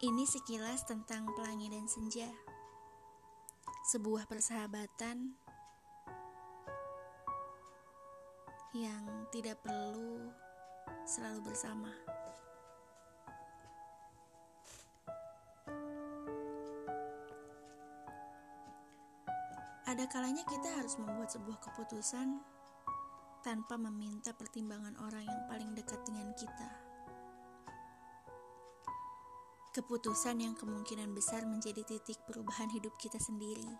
Ini sekilas tentang pelangi dan senja. Sebuah persahabatan yang tidak perlu selalu bersama. Ada kalanya kita harus membuat sebuah keputusan tanpa meminta pertimbangan orang yang paling dekat dengan kita. Keputusan yang kemungkinan besar menjadi titik perubahan hidup kita sendiri.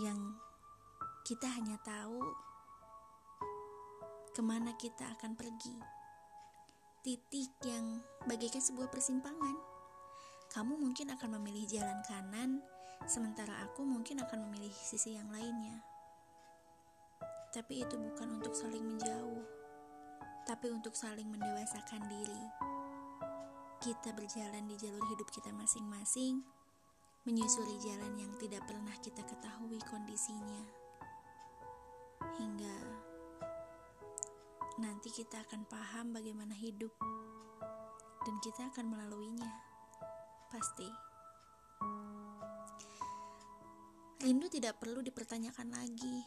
Yang kita hanya tahu ke mana kita akan pergi. Titik yang bagaikan sebuah persimpangan. Kamu mungkin akan memilih jalan kanan, sementara aku mungkin akan memilih sisi yang lainnya. Tapi itu bukan untuk saling menjauh, tapi untuk saling mendewasakan diri kita berjalan di jalur hidup kita masing-masing, menyusuri jalan yang tidak pernah kita ketahui kondisinya, hingga nanti kita akan paham bagaimana hidup, dan kita akan melaluinya. Pasti. Rindu tidak perlu dipertanyakan lagi.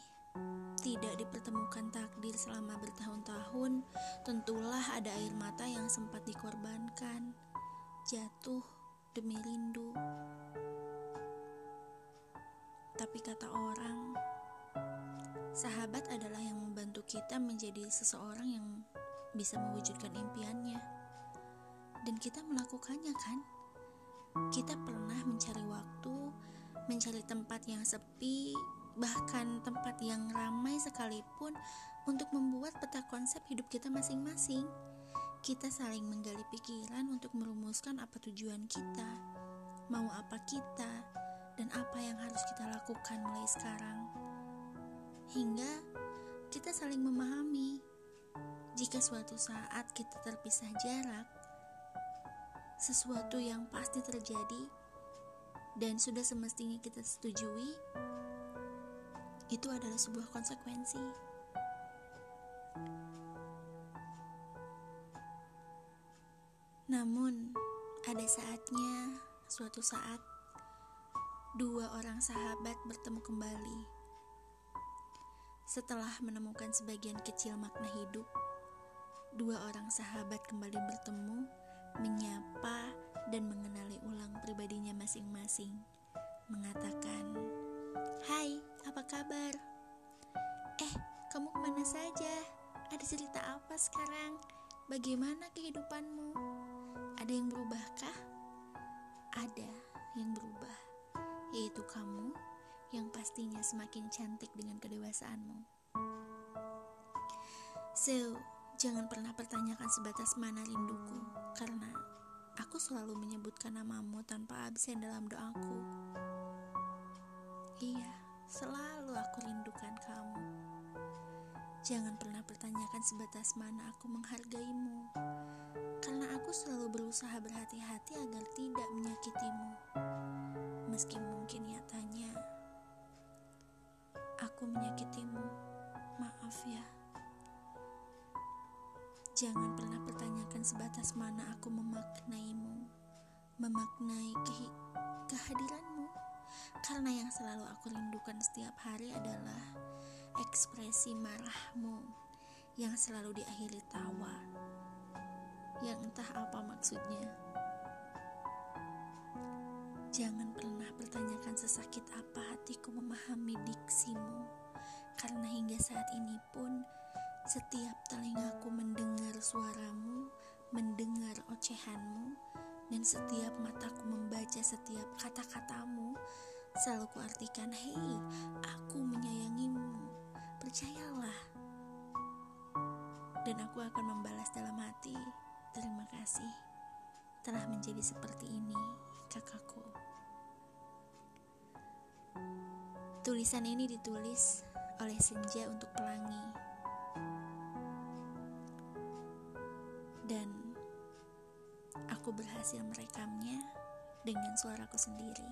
Tidak dipertemukan takdir selama bertahun-tahun, tentulah ada air mata yang sempat dikorbankan, jatuh demi rindu. Tapi kata orang, sahabat adalah yang membantu kita menjadi seseorang yang bisa mewujudkan impiannya. Dan kita melakukannya kan? Kita pernah mencari waktu, mencari tempat yang sepi, bahkan tempat yang ramai sekalipun untuk membuat peta konsep hidup kita masing-masing. Kita saling menggali pikiran untuk merumuskan apa tujuan kita, mau apa kita, dan apa yang harus kita lakukan mulai sekarang. Hingga kita saling memahami jika suatu saat kita terpisah jarak, sesuatu yang pasti terjadi dan sudah semestinya kita setujui itu adalah sebuah konsekuensi. Namun, ada saatnya, suatu saat, dua orang sahabat bertemu kembali. Setelah menemukan sebagian kecil makna hidup, dua orang sahabat kembali bertemu, menyapa, dan mengenali ulang pribadinya masing-masing, mengatakan, "Hai, apa kabar? Eh, kamu ke mana saja? Ada cerita apa sekarang? Bagaimana kehidupanmu? Ada yang berubahkah? Ada yang berubah, yaitu kamu yang pastinya semakin cantik dengan kedewasaanmu. So, jangan pernah pertanyakan sebatas mana rinduku, karena aku selalu menyebutkan namamu tanpa absen dalam doaku. Iya, selalu aku rindukan kamu. Jangan pernah pertanyakan sebatas mana aku selalu berusaha berhati-hati agar tidak menyakitimu. Meski mungkin nyatanya aku menyakitimu, maaf ya. Jangan pernah pertanyakan sebatas mana aku memaknaimu, memaknai ke kehadiranmu karena yang selalu aku rindukan setiap hari adalah ekspresi marahmu yang selalu diakhiri tawa. Yang entah apa maksudnya. Jangan pernah pertanyakan sesakit apa hatiku memahami diksimu, karena hingga saat ini pun setiap telingaku mendengar suaramu, mendengar ocehanmu, dan setiap mataku membaca setiap kata-katamu, selalu kuartikan, hei, aku menyayangimu, percayalah. Dan aku akan membalas dalam hati, terima kasih telah menjadi seperti ini, kakakku. Tulisan ini ditulis oleh Senja untuk Pelangi. Dan aku berhasil merekamnya dengan suaraku sendiri.